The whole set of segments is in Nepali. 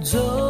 यो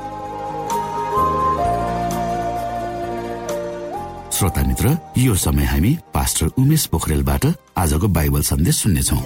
श्रोता मित्र यो समय हामी पास्टर उमेश पोखरेलबाट आजको बाइबल सन्देश सुन्नेछौ।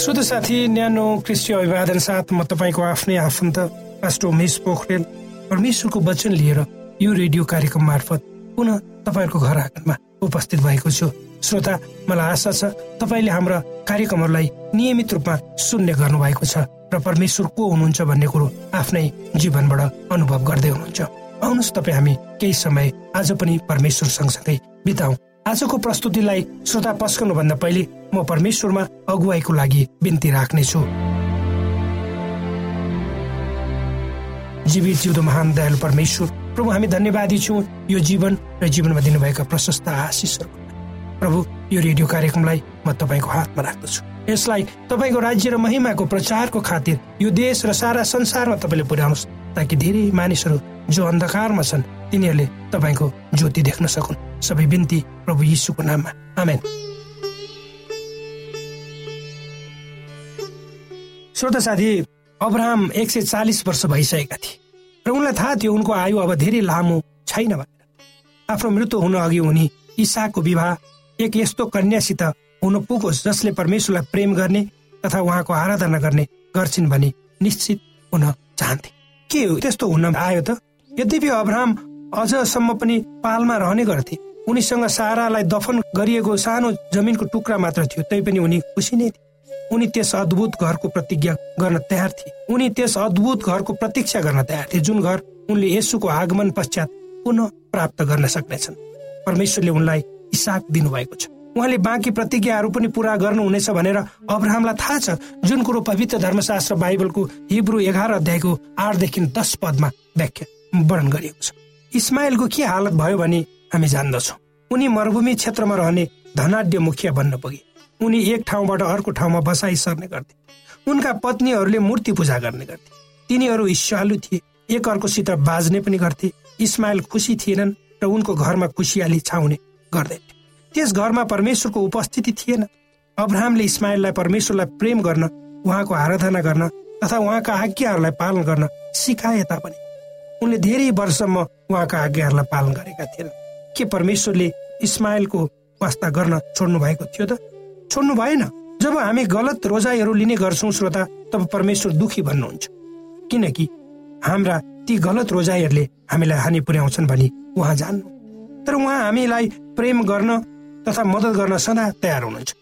शुद्ध साथी न्यानो कृषि अभिवादन साथ म तपाईँको आफ्नै आफन्त पास्टो मेष पोखरेल परमेश्वरको वचन लिएर यो रेडियो कार्यक्रम मार्फत पुनः तपाईँहरूको घर आँगनमा उपस्थित भएको छु। श्रोता मलाई आशा छ तपाईँले हाम्रा कार्यक्रमहरूलाई नियमित रूपमा सुन्ने गर्नुभएको छ। र परमेश्वर को हुनुहुन्छ भन्ने कुरो आफ्नै जीवनबाट अनुभव गर्दै हुनुहुन्छ। आउनुहोस् तपाईँ हामी केही समय आज पनि परमेश्वर सँगसँगै बिताउ। आजको प्रस्तुतिलाई श्रोता भन्दा पहिले म परमेश्वरमा अगुवाईको लागि बिन्ती राख्नेछु। जीवित जिउँदो महान दयालु परमेश्वर प्रभु हामी धन्यवादी छौँ। यो जीवन र जीवनमा दिनुभएका प्रशस्त आशिषहरू प्रभु यो रेडियो कार्यक्रमलाई म तपाईँको हातमा राख्दछु। यसलाई तपाईँको राज्य र महिमाको प्रचारको खातिर यो देश र सारा संसारमा तपाईँले पुर्याउनुहोस् ताकि धेरै मानिसहरू जो अन्धकारमा छन् तिनीहरूले तपाईँको ज्योति देख्न सकुन्। सबै बिन्ती प्रभु यीशुको नाममा। आमेन। श्रोता साथी अब्राहम एक सय चालिस वर्ष भइसकेका थिए र उनलाई थाहा थियो उनको आयु अब धेरै लामो छैन भनेर। आफ्नो मृत्यु हुन अघि उनी इसाको विवाह एक यस्तो कन्यासित हुन पुगोस् जसले परमेश्वरलाई प्रेम गर्ने तथा उहाँको आराधना गर्ने गर्छिन् भने निश्चित हुन चाहन्थे। के त्यस्तो हुन आयो त? यद्यपि अब्राहम अझसम्म पनि पालमा रहने गर्थे उनीसँग सारालाई दफन गरिएको सानो जमिनको टुक्रा मात्र थियो तैपनि उनी खुसी नै थिए। उनी त्यस अद्भुत घरको प्रतिज्ञा गर्न तयार थिए। उनी त्यस अद्भुत घरको प्रतीक्षा गर्न तयार थिए जुन घर उनले यसुको आगमन पश्चात पुनः प्राप्त गर्न सक्नेछन्। परमेश्वरले उनलाई इसाक दिनुभएको छ। उहाँले बाँकी प्रतिज्ञाहरू पनि पुरा गर्नुहुनेछ भनेर अब्राहमलाई थाहा छ जुन कुरो पवित्र धर्मशास्त्र बाइबलको हिब्रू एघार अध्यायको आठदेखि दस पदमा व्याख्या वर्णन गरिएको छ। इस्माइलको के हालत भयो भने हामी जान्दछौ। उनी मरुभूमि क्षेत्रमा रहने धनाढ्य मुखिया बन्न पुगे। उनी एक ठाउँबाट अर्को ठाउँमा बसाइ सर्ने गर्थे। उनका पत्नीहरूले मूर्ति पूजा गर्ने गर्थे। तिनीहरू ईर्ष्यालु थिए। एक अर्कोसित बाज्ने पनि गर्थे। इस्माइल खुसी थिएनन् र उनको घरमा खुसियाली छाउने गर्दै। त्यस घरमा परमेश्वरको उपस्थिति थिएन। अब्राहमले इस्माइललाई परमेश्वरलाई प्रेम गर्न उहाँको आराधना गर्न तथा उहाँका आज्ञाहरूलाई पालन गर्न सिकाए तापनि। उनले धेरै वर्षसम्म उहाँका आज्ञाहरूलाई पालन गरेका थिएन। के परमेश्वरले इस्माइलको वास्ता गर्न छोड्नु भएको थियो त? छोड्नु भएन। जब हामी गलत रोजाइहरू लिने गर्छौँ श्रोता तब परमेश्वर दुखी भन्नुहुन्छ। किनकि हाम्रा ती गलत रोजाइहरूले हामीलाई हानि पुर्याउँछन् भनी उहाँ जान्नु। तर उहाँ हामीलाई प्रेम गर्न तथा मद्दत गर्न सदा तयार हुनुहुन्छ।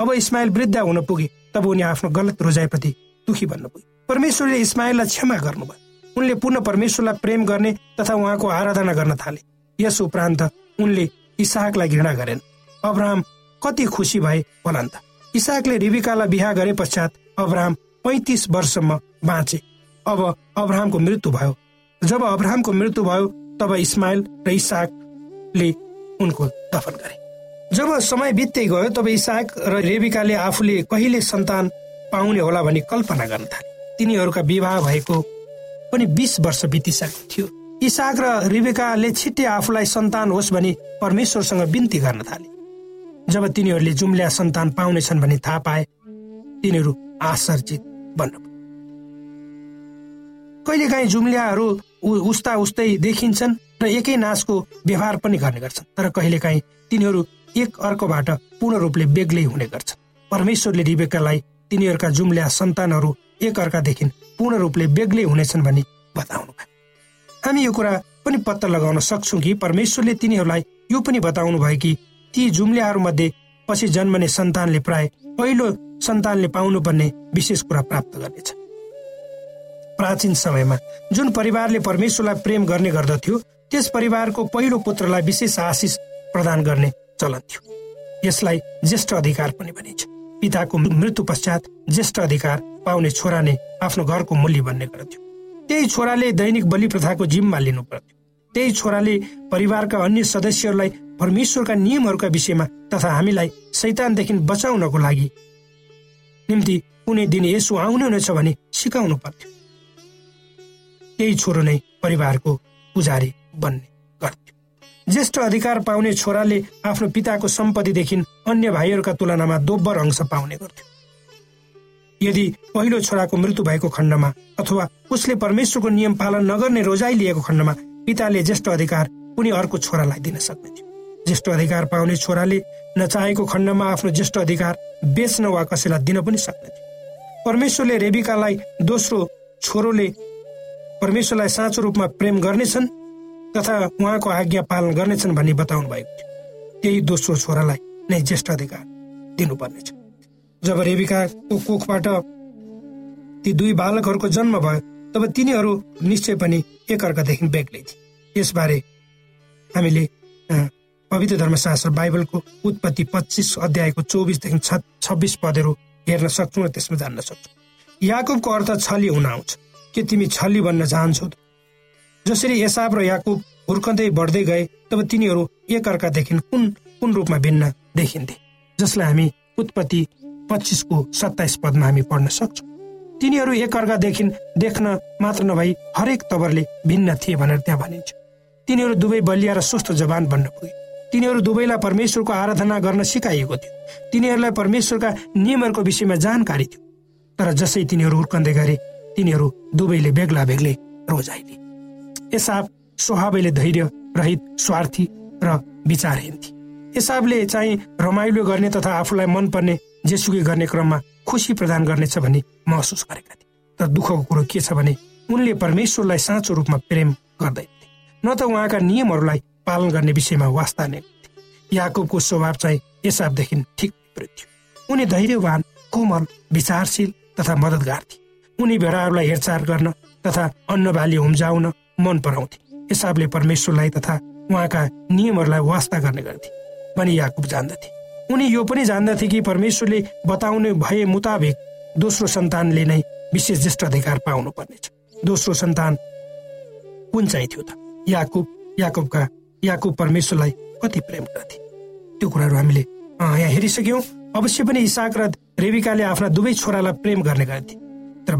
अब इस्माइल वृद्ध हुन पुगे तब उनी आफ्नो गलत रोजाइप्रति दुखी बन्न पुगे। परमेश्वरले इस्माइललाई क्षमा गर्नुभयो। उनले पुनः परमेश्वरलाई प्रेम गर्ने तथा उहाँको आराधना गर्न थाले। यस उपरान्त उनले इसाकलाई घृणा गरेन। अब्राहम कति खुसी भए भनन् त। इसाकले रिबिकालाई बिहा गरे पश्चात अब्राहम पैतिस वर्षसम्म बाँचे। अब अब्राहमको मृत्यु भयो। जब अब्राहमको मृत्यु भयो तब इस्माइल र इसाकले उनको दफन गरे। जब समय बित्दै गयो तब इसाक र रेबिकाले आफूले कहिले सन्तान पाउने होला भनी कल्पना गर्न थाले। तिनीहरूका विवाह भएको पनि बिस वर्ष बितिसकेको थियो। इसाक र रिबेकाले छिट्टै आफूलाई सन्तान होस् भनी परमेश्वरसँग बिन्ती गर्न थाले। जब तिनीहरूले जुम्ल्या सन्तान पाउनेछन् भनी थाहा पाए तिनीहरू आश्चर्यित बन्न कहिलेकाहीँ जुम्ल्याहरू उस्ता उस्तै देखिन्छन् र एकै नाचको व्यवहार पनि गर्ने गर्छन्। तर कहिलेकाहीँ तिनीहरू एक अर्कोबाट पूर्ण रूपले बेग्लै हुने गर्छन्। परमेश्वरले रिबेकालाई तिनीहरूका जुम्ल्या सन्तानहरू एक अर्कादेखि पूर्ण रूपले बेग्लै हुनेछन् भनी बताउनु भयो हामी यो कुरा पनि पत्ता लगाउन सक्छौँ कि परमेश्वरले तिनीहरूलाई यो पनि बताउनु भयो कि ती जुम्ल्याहरूमध्ये पछि जन्मने सन्तानले प्राय पहिलो सन्तानले पाउनुपर्ने विशेष कुरा प्राप्त गर्नेछ। प्राचीन समयमा जुन परिवारले परमेश्वरलाई प्रेम गर्ने गर्दथ्यो त्यस परिवारको पहिलो पुत्रलाई विशेष आशिष प्रदान गर्ने चलन थियो। यसलाई ज्येष्ठ अधिकार पनि भनिन्छ। पिताको मृत्यु पश्चात ज्येष्ठ अधिकार पाउने छोरा नै आफ्नो घरको मूल्य बन्ने गर्थ्यो। त्यही छोराले दैनिक बलि प्रथाको जिम्मा लिनु पर्थ्यो त्यही छोराले परिवारका अन्य सदस्यहरूलाई परमेश्वरका नियमहरूका विषयमा तथा हामीलाई शैतानदेखि बचाउनको लागि निम्ति कुनै दिन यसो आउने हुनेछ भने सिकाउनु पर्थ्यो। त्यही छोरो नै परिवारको पुजारी बन्ने गर्थ्यो ज्येष्ठ अधिकार पाउने छोराले आफ्नो पिताको सम्पत्तिदेखि अन्य भाइहरूका तुलनामा दोब्बर अंश पाउने गर्थ्यो यदि पहिलो छोराको मृत्यु भएको खण्डमा अथवा उसले परमेश्वरको नियम पालन नगर्ने रोजाइ लिएको खण्डमा पिताले ज्येष्ठ अधिकार कुनै अर्को छोरालाई दिन सक्ने थियो ज्येष्ठ अधिकार पाउने छोराले नचाहेको खण्डमा आफ्नो ज्येष्ठ अधिकार बेच्न वा कसैलाई दिन पनि सक्ने थियो परमेश्वरले रेबिकालाई दोस्रो छोरोले परमेश्वरलाई साँचो रूपमा प्रेम गर्नेछन् तथा उहाँको आज्ञा पालन गर्नेछन् भन्ने बताउनु भएको थियो। त्यही दोस्रो छोरालाई नै ज्येष्ठ अधिकार दिनुपर्नेछ। जब रेबिकाको कोखबाट ती दुई बालकहरूको जन्म भयो तब तिनीहरू निश्चय पनि एकअर्कादेखि बेग्लै थिए। यसबारे हामीले पवित्र धर्मशास्त्र बाइबलको उत्पत्ति पच्चिस अध्यायको चौबिसदेखि छब्बिस पदहरू हेर्न सक्छौँ र त्यसमा जान्न सक्छौँ। याकुबको अर्थ छली हुन आउँछ। के तिमी छली बन्न चाहन्छौ जसरी एसाब र याकुब हुर्कँदै बढ्दै गए तब तिनीहरू एकअर्कादेखि कुन कुन रूपमा भिन्न देखिन्थे जसलाई हामी उत्पत्ति पच्चिसको सत्ताइस पदमा हामी पढ्न सक्छौँ। तिनीहरू एकअर्कादेखि देख्न मात्र नभई हरेक तवरले भिन्न थिए भनेर त्यहाँ भनिन्छ। तिनीहरू दुवै बलिया र स्वस्थ जवान बन्न पुगे। तिनीहरू दुवैलाई परमेश्वरको आराधना गर्न सिकाइएको थियो। तिनीहरूलाई परमेश्वरका नियमहरूको विषयमा जानकारी थियो। तर जसै तिनीहरू हुर्कँदै गरे तिनीहरू दुवैले बेग्ला बेग्लै रोजाइले एसाब स्वभावैले धैर्य रहित स्वार्थी र विचारहीन थिए एसाबले चाहिँ रमाइलो गर्ने तथा आफूलाई मनपर्ने जेसुकै गर्ने क्रममा खुसी प्रदान गर्नेछ भन्ने महसुस गरेका थिए। तर दुःखको कुरो के छ भने उनले परमेश्वरलाई साँचो रूपमा प्रेम गर्दैनथे न त उहाँका नियमहरूलाई पालन गर्ने विषयमा वास्ता नै याकुबको स्वभाव चाहिँ एसाबदेखि ठिक विपरीत थियो। उनी धैर्यवान कोमल विचारशील तथा मदतगार थिए। उनी भेडाहरूलाई हेरचाह गर्न तथा अन्न बाली हुम्जाउन मन पराउँथे। एसाबले परमेश्वरलाई तथा उहाँका नियमहरूलाई वास्ता गर्ने गर्थे। भनी याकुब जान्दथे। उनी यो पनि जान्दथे कि परमेश्वरले बताउने भए मुताबिक दोस्रो सन्तानले नै विशेष ज्येष्ठ अधिकार पाउनु पर्नेछ दोस्रो सन्तान कुन चाहिँ थियो त? याकुब याकुबका याकुब परमेश्वरलाई कति प्रेम गर्थे? त्यो कुराहरू हामीले यहाँ हेरिसक्यौँ। अवश्य पनि इसाक र रेविकाले आफ्ना दुवै छोरालाई प्रेम गर्ने गर्थे। तर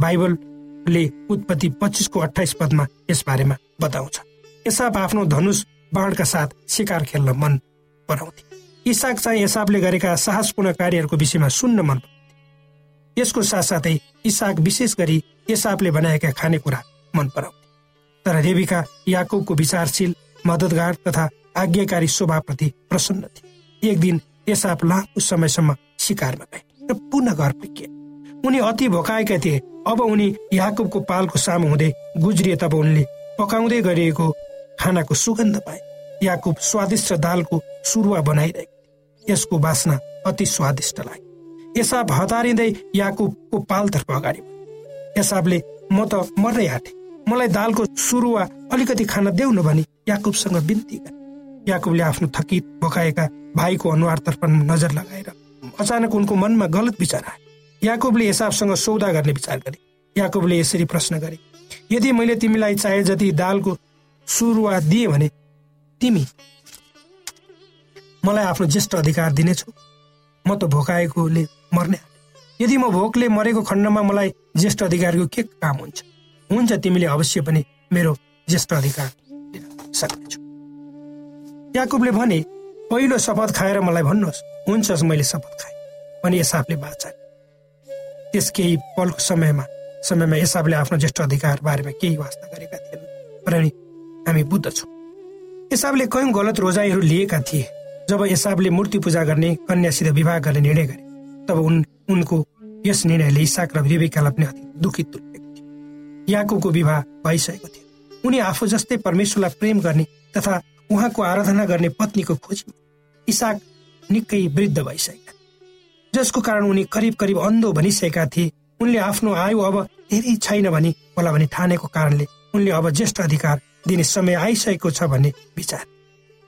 बाइबलले उत्पत्ति पच्चिसको अठाइस पदमा यस बारेमा बताउँछ। एसाप आफ्नो धनुष बाणका साथ शिकार खेल्न मन पराउँथे। इसाक चाहिँ एसाबले गरेका साहसपूर्ण कार्यहरूको विषयमा सुन्न मन यसको साथसाथै इसाक विशेष गरी एसाबले बनाएका खानेकुरा मन पराउँथे। तर रेबिका याकुबको विचारशील मदतगार तथा आज्ञाकारी स्वभावप्रति प्रसन्न थिए। एक दिन एसाप लामो समयसम्म शिकारमा गए र पुनः घर पुगे उनी अति भोकाएका थिए। अब उनी याकुबको पालको सामु हुँदै गुज्रिए तब उनले पकाउँदै गरिएको खानाको सुगन्ध पाए। याकुब स्वादिष्ट दालको सुरुवा बनाइरहेको यसको बासना अति स्वादिष्ट लाग्यो। एसाब हतारिँदै याकुबको पालतर्फ अगाडि एसाबले म त मर्दै आँटे। मलाई दालको सुरुवा अलिकति खान देऊ न भनी याकुबसँग बिन्ती गरे। याकुबले आफ्नो थकित भोकाएका भाइको अनुहारतर्फ नजर लगाएर अचानक उनको मनमा गलत विचार आयो। याकुबले एसाबसँग सौदा गर्ने विचार गरे। याकुबले यसरी प्रश्न गरे यदि मैले तिमीलाई चाहे जति दालको सुरुवा दिए भने तिमी मलाई आफ्नो ज्येष्ठ अधिकार दिनेछु। म त भोकाएकोले मर्ने यदि म भोकले मरेको खण्डमा मलाई ज्येष्ठ अधिकारको के काम हुन्छ? हुन्छ तिमीले अवश्य पनि मेरो ज्येष्ठ अधिकार दिन सक्नेछु। याकुबले भने पहिलो शपथ खाएर मलाई भन्नुहोस्। हुन्छ मैले शपथ खाएँ। भने यसाबले बाचा त्यस केही पलको समयमा समयमा यसाबले आफ्नो ज्येष्ठ अधिकार बारेमा केही वास्ता गरेका थिएन। र हामी बुद्ध छौँ। यसाबले कयौँ गलत रोजाइहरू लिएका थिए। जब यसाबले मूर्ति पूजा गर्ने कन्यासित विवाह गर्ने निर्णय गरे तब उन उनको यस निर्णयले इसाक र रेबिकालाई पनि अति दुखित तुल्याएको थियो याकुको विवाह भइसकेको थियो। उनी आफू जस्तै परमेश्वरलाई प्रेम गर्ने तथा उहाँको आराधना गर्ने पत्नीको खोजी इसाक निकै वृद्ध भइसकेका जसको कारण उनी करिब करिब अन्धो भनिसकेका थिए। उनले आफ्नो आयु अब धेरै छैन भनी होला भने ठानेको कारणले उनले अब ज्येष्ठ अधिकार दिने समय आइसकेको छ भन्ने विचार।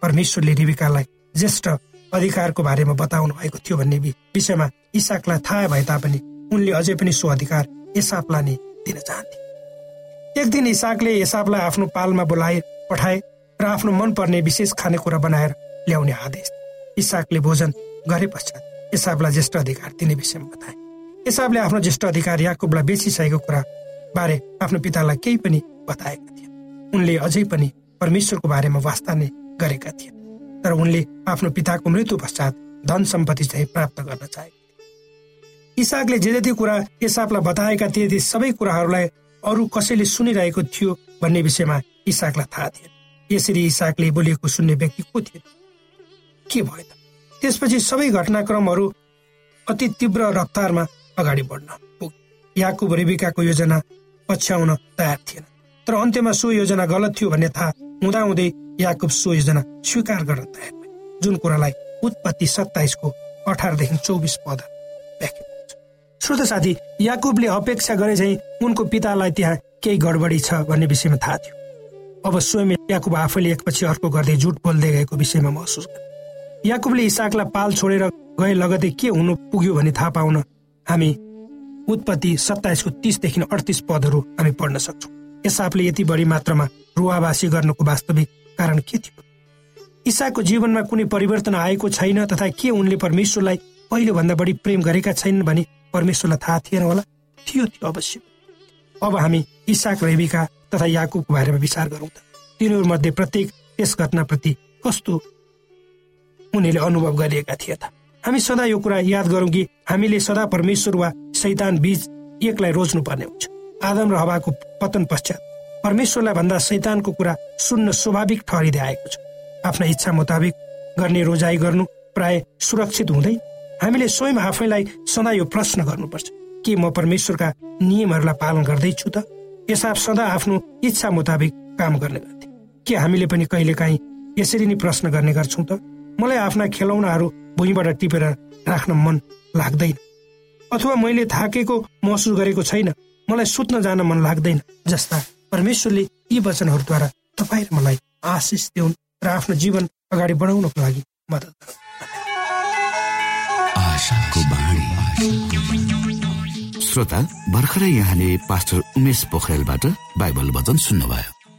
परमेश्वरले रिविकालाई ज्येष्ठ अधिकारको बारेमा बताउनु भएको थियो भन्ने विषयमा इसाकलाई थाहा भए तापनि उनले अझै पनि सो अधिकार एसापलाई नै दिन चाहन्थे। एक दिन इसाकले एसापलाई आफ्नो पालमा बोलाए पठाए र आफ्नो मनपर्ने विशेष खानेकुरा बनाएर ल्याउने आदेश इसाकले भोजन गरे पश्चात एसाबलाई ज्येष्ठ अधिकार दिने विषयमा बताए एसाबले आफ्नो ज्येष्ठ अधिकार याकुबलाई बेचिसकेको कुरा बारे आफ्नो पितालाई केही पनि बताएका थिए उनले अझै पनि परमेश्वरको बारेमा वास्ता नै गरेका थिए तर उनले आफ्नो पिताको मृत्यु पश्चात धन सम्पत्ति चाहिँ प्राप्त गर्न चाहे। इसाकले जे जति कुरा एसापलाई बताएका थिए ती सबै कुराहरूलाई अरू कसैले सुनिरहेको थियो भन्ने विषयमा इसाकलाई थाहा थिएन। यसरी इसाकले बोलिएको सुन्ने व्यक्ति को थिए के भयो त? त्यसपछि सबै घटनाक्रमहरू अति तीव्र रफ्तारमा अगाडि बढ्न पुग्यो। याकुब रेबिकाको योजना पछ्याउन तयार थिएन। तर अन्त्यमा सो योजना गलत थियो भन्ने थाहा हुँदाहुँदै याकुब सो योजना स्वीकार गर्न तयार जुन कुरालाई उत्पत्ति सत्ताइसको अठारदेखि चौबिस पद श्रोत साथी याकुबले अपेक्षा गरे चाहिँ उनको पितालाई त्यहाँ केही गडबडी छ भन्ने विषयमा थाहा थियो। अब स्वयं याकुब आफैले एकपछि अर्को गर्दै झुट बोल्दै गएको विषयमा महसुस गरे याकुबले इसाकलाई पाल छोडेर गए लगतै के हुनु पुग्यो भन्ने थाहा पाउन हामी उत्पत्ति सत्ताइसको तिसदेखि अडतिस पदहरू हामी पढ्न सक्छौँ। यसापले यति बढी मात्रामा रुवावासी गर्नुको वास्तविक कारण के थियो? इसाको जीवनमा कुनै परिवर्तन आएको छैन तथा के उनले परमेश्वरलाई पहिलोभन्दा बढी प्रेम गरेका छैनन् भने परमेश्वरलाई थाहा थिएन होला? थियो थियो अवश्य। अब हामी इसाक रेबिका तथा याकुबको बारेमा विचार गरौँ त। तिनीहरूमध्ये प्रत्येक यस घटनाप्रति कस्तो उनीहरूले अनुभव गरिएका थिए त। हामी सदा यो कुरा याद गरौँ कि हामीले सदा परमेश्वर वा सैतान बीच एकलाई रोज्नु पर्ने हुन्छ। आदम र हवाको पतन पश्चात परमेश्वरलाई भन्दा सैतानको कुरा सुन्न स्वाभाविक ठहरिँदै आएको छ। आफ्ना इच्छा मुताबिक गर्ने रोजाइ गर्नु प्राय सुरक्षित हुँदै हामीले स्वयं आफैलाई सदा यो प्रश्न गर्नुपर्छ के म परमेश्वरका नियमहरूलाई पालन गर्दैछु त? यसआफ सदा आफ्नो इच्छा मुताबिक काम गर्ने गर्थे। के हामीले पनि कहिलेकाहीँ यसरी नै प्रश्न गर्ने गर्छौँ त? मलाई आफ्ना खेलौनाहरू भुइँबाट टिपेर राख्न मन लाग्दैन। अथवा मैले थाकेको महसुस गरेको छैन। मलाई सुत्न जान मन लाग्दैन जस्ता परमेश्वरले यी वचनहरूद्वारा तपाईँ मलाई आशिष देऊन् र आफ्नो जीवन अगाडि बढाउनको लागि मद्दत श्रोता भर्खरै यहाँले पास्टर उमेश पोखरेलबाट बाइबल वचन सुन्नुभयो।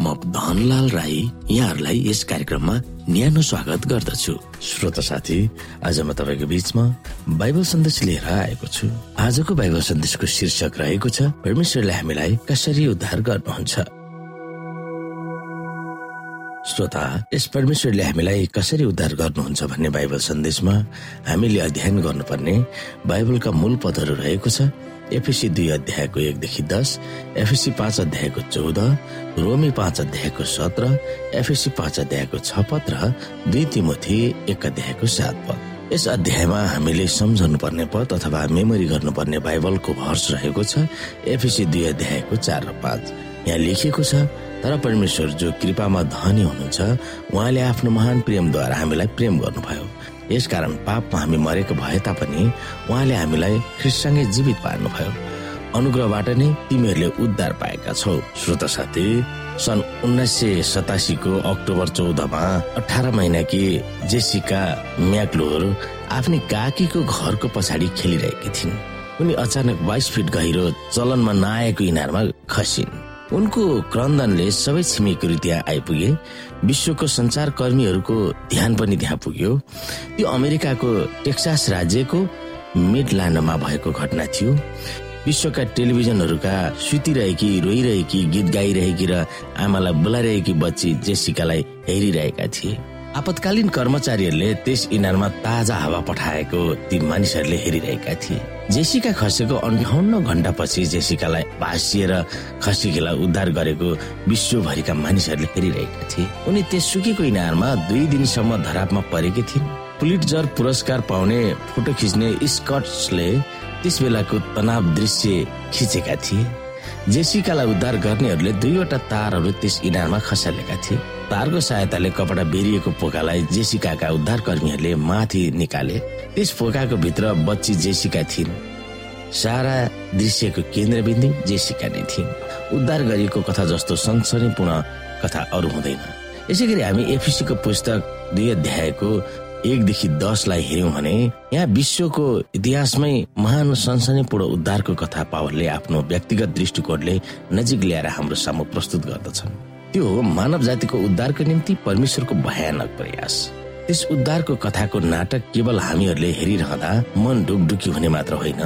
म धनलाल राई यहाँहरूलाई यस कार्यक्रममा न्यानो स्वागत गर्दछु। श्रोत साथी आज म तपाईँको बिचमा बाइबल सन्देश लिएर आएको छु। आजको बाइबल सन्देशको शीर्षक रहेको छ परमेश्वरले हामीलाई कसरी उद्धार गर्नुहुन्छ? श्रोता यस परमेश्वरले हामीलाई कसरी उद्धार गर्नुहुन्छ भन्ने बाइबल सन्देशमा हामीले अध्ययन गर्नुपर्ने बाइबलका मूल पदहरू रहेको छ एफएसी दुई अध्यायको एकदेखि दस एफएसी पाँच अध्यायको चौध रोमी पाँच अध्यायको सत्र एफएसी पाँच अध्यायको छ पद र दुई तिमोथी एक अध्यायको सात पद। यस अध्यायमा हामीले सम्झनु पर्ने पद अथवा मेमोरी गर्नुपर्ने बाइबलको भर्स रहेको छ एफएसी दुई अध्यायको चार र पाँच। यहाँ लेखिएको छ तर परमेश्वर जो कृपामा धनी हुनुहुन्छ उहाँले आफ्नो महान प्रेमद्वारा हामीलाई प्रेम गर्नुभयो। यसकारण पापमा हामी मरेको भए तापनि उहाँले हामीलाई ख्रिस्टसँगै जीवित पार्नुभयो। अनुग्रहबाट नै तिमीहरूले उद्धार पाएका छौ। श्रोत साथी सन् उन्नाइस सय सतासीको अक्टोबर चौधमा अठार महिनाकी जेसिका म्याक्लोर आफ्नै काकीको घरको पछाडि खेलिरहेकी थिइन्। उनी अचानक बाइस फिट गहिरो चलनमा नआएको इनारमा खसिन् उनको क्रन्दनले सबै छिमेकीहरू त्यहाँ आइपुगे। विश्वको कर्मीहरूको ध्यान पनि त्यहाँ पुग्यो। त्यो अमेरिकाको टेक्सास राज्यको मिडल्यान्डमा भएको घटना थियो। विश्वका टेलिभिजनहरूका सुतिरहेकी रोइरहेकी गीत गाइरहेकी र आमालाई बोलाइरहेकी बच्ची जेसिकालाई हेरिरहेका थिए। आपतकालीन कर्मचारीहरूले त्यस इनारमा ताजा हावा पठाएको ती मानिसहरूले हेरिरहेका थिए। जेसिका खसेको अन्ठाउन्न घण्टापछि जेसिकालाई भाँसिएर खसीकीलाई उद्धार गरेको विश्वभरिका मानिसहरूले हेरिरहेका थिए। उनी त्यस सुकेको इनारमा दुई दिनसम्म धरापमा परेकी थिइन्। पुलिटजर पुरस्कार पाउने फोटो खिच्ने स्कट्सले त्यस बेलाको तनाव दृश्य खिचेका थिए। जेसिकालाई उद्धार गर्नेहरूले दुईवटा तारहरू त्यस इनारमा खसालेका थिए। तारको सहायताले कपडा बेरिएको पोकालाई जेसिकाका उद्धार कर्मीहरूले माथि निकाले। त्यस पोकाको भित्र बच्ची जेसिका थिइन्। सारा दृश्यको केन्द्रबिन्दु जेसिका नै थिइन्। उद्धार गरिएको कथा जस्तो सनसनीपूर्ण कथा अरू हुँदैन। यसै गरी हामी एफिसीको पुस्तक दुई अध्यायको एकदेखि दसलाई हेर्यौँ भने यहाँ विश्वको इतिहासमै महान सनसनीपूर्ण उद्धारको कथा पावलले आफ्नो व्यक्तिगत दृष्टिकोणले नजिक ल्याएर हाम्रो सामु प्रस्तुत गर्दछन्। त्यो हो मानव जातिको उद्धारको निम्ति परमेश्वरको भयानक प्रयास। त्यस उद्धारको कथाको नाटक केवल हामीहरूले हेरिरहँदा मन ढुकढुकी हुने मात्र होइन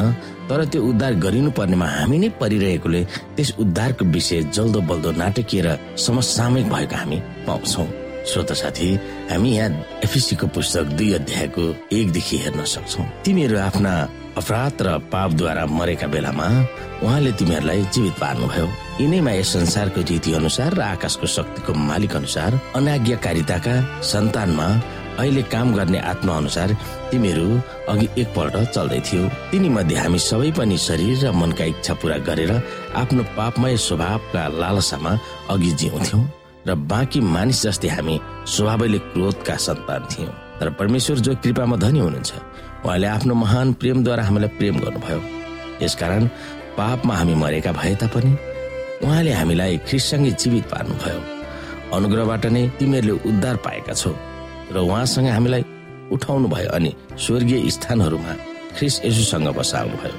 तर त्यो उद्धार गरिनु पर्नेमा हामी नै परिरहेकोले त्यस उद्धारको विषय जल्दो बल्दो नाटकीय र समसामयिक भएको हामी पाउँछौँ। श्रोता साथी हामी यहाँ एफिसीको पुस्तक दुई अध्यायको एकदेखि हेर्न सक्छौ। तिमीहरू आफ्ना अपराध र पापद्वारा मरेका बेलामा उहाँले तिमीहरूलाई जीवित पार्नुभयो। यिनैमा यस संसारको रीति अनुसार र आकाशको शक्तिको मालिक अनुसार अनाज्ञाकारिताका सन्तानमा अहिले काम गर्ने आत्मा अनुसार तिमीहरू अघि एकपल्ट चल्दै थियो। तिनी मध्ये हामी सबै पनि शरीर र मनका इच्छा पूरा गरेर आफ्नो पापमय स्वभावका लालसामा अघि जिउँथ्यौं। र बाँकी मानिस जस्तै हामी स्वभावैले क्रोधका सन्तान थियौँ। तर परमेश्वर जो कृपामा धनी हुनुहुन्छ उहाँले आफ्नो महान प्रेमद्वारा हामीलाई प्रेम गर्नुभयो। यसकारण पापमा हामी मरेका भए तापनि उहाँले हामीलाई ख्रिससँगै जीवित पार्नुभयो। अनुग्रहबाट नै तिमीहरूले उद्धार पाएका छौ र उहाँसँग हामीलाई उठाउनु भयो अनि स्वर्गीय स्थानहरूमा ख्रिस यसुसँग बसाउनु भयो।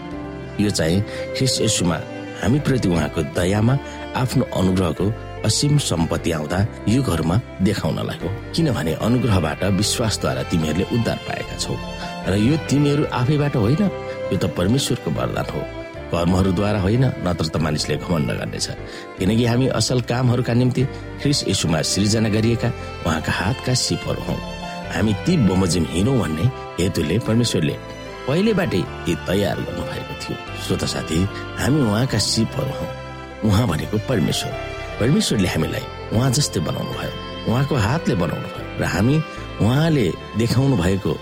यो चाहिँ ख्रिस यसुमा हामी प्रति उहाँको दयामा आफ्नो अनुग्रहको असीम सम्पत्ति आउँदा युगहरूमा देखाउनलाई हो। किनभने अनुग्रहबाट विश्वासद्वारा तिमीहरूले उद्धार पाएका छौ। र यो तिमीहरू आफैबाट होइन यो त परमेश्वरको वरदान हो। कर्महरूद्वारा होइन नत्र त मानिसले घमण्ड गर्नेछ। किनकि हामी असल कामहरूका निम्ति ख्रिस यशुमा सृजना गरिएका उहाँका हातका सिपहरू हौ। हामी ती बमोजिम हिँडौँ भन्ने हेतुले परमेश्वरले पहिलेबाटै ती तयार गर्नुभएको थियो। श्रोत साथी हामी उहाँका सिपहरू हौ। उहाँ भनेको परमेश्वर। परमेश्वरले हामीलाई उहाँ जस्तै बनाउनु भयो। उहाँको हातले बनाउनु भयो र हामी उहाँले देखाउनु भएको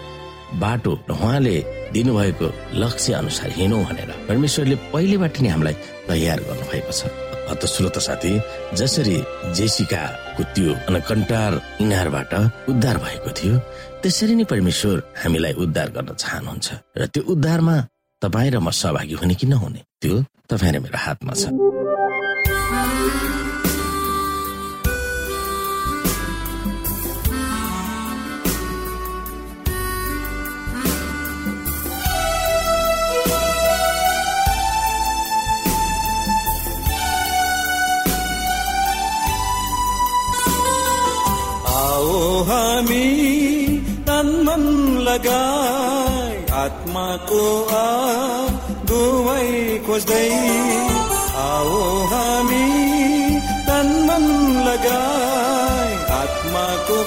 बाटो र उहाँले दिनुभएको लक्ष्य अनुसार हिँडौँ भनेर परमेश्वरले पहिलेबाट नै हामीलाई तयार गर्नु भएको छ। अत श्रोत साथी जसरी जेसिकाको त्यो कन्टार इनारबाट उद्धार भएको थियो त्यसरी नै परमेश्वर हामीलाई उद्धार गर्न चाहनुहुन्छ र त्यो उद्धारमा तपाईँ र म सहभागी हुने कि नहुने त्यो तपाईँ र मेरो हातमा छ। हामी तन मन लगाई आत्माको दुवै खोज्दै आओ हामी तन मन लगाई आत्माको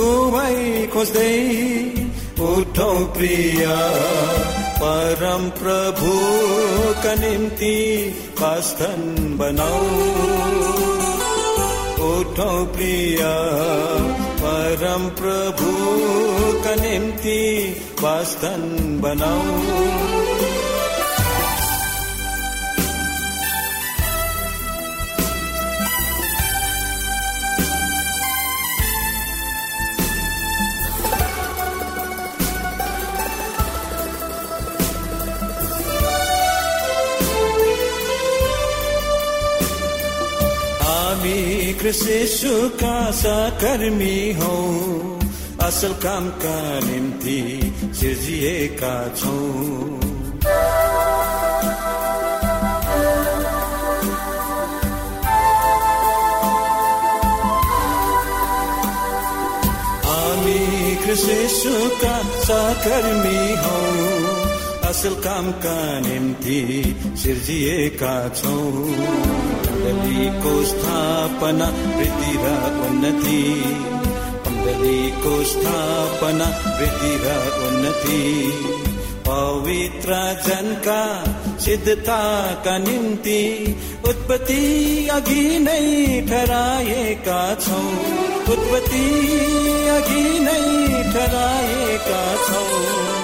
दुवै खोज्दै उठौ प्रिय परम प्रभुका निम्ति पास्थन बनाऊ उठौ प्रिय। परम प्रभु का निम्ति वास्तन बनाऊ। कृषिशुका सहकर्मी हौ। असल कामका निम्ति सिर्जिएका छौँ। शिशुका सहकर्मी हौ। असल कामका निम्ति सिर्जिएका छौँ मण्डलीको स्थापना वृद्धि र उन्नति मण्डलीको स्थापना वृद्धि र उन्नति। पवित्र जनका सिद्धताका निम्ति। उत्पत्ति अघि नै ठहराएका छौँ उत्पत्ति अघि नै ठहराएका छौँ